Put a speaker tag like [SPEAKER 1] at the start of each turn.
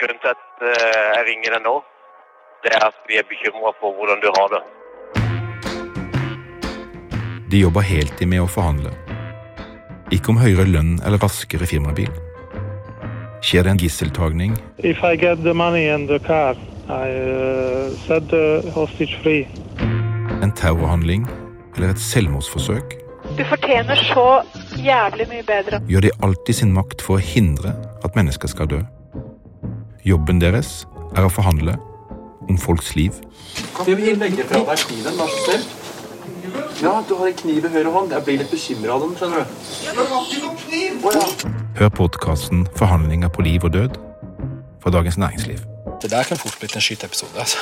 [SPEAKER 1] Grunnen til at eh, jeg ringer deg nå, det er at vi er bekymra for hvordan du har det.
[SPEAKER 2] De jobber heltid med å forhandle. Ikke om høyere lønn eller raskere firmabil. Skjer det en gisseltagning,
[SPEAKER 3] If I get the money and the car, I set the hostage free.
[SPEAKER 2] en terrorhandling eller et selvmordsforsøk,
[SPEAKER 4] Du fortjener så jævlig mye bedre.
[SPEAKER 2] gjør de alltid sin makt for å hindre at mennesker skal dø. Jobben deres er å forhandle om folks liv.
[SPEAKER 5] Du vil legge fra deg kniven, vær så snill. Ja, du har en kniv i høyre hånd. Jeg blir litt bekymra av den, skjønner du.
[SPEAKER 2] Hør podkasten 'Forhandlinger på liv og død' fra Dagens Næringsliv.
[SPEAKER 6] Det der kan fort blitt en skyteepisode. Altså.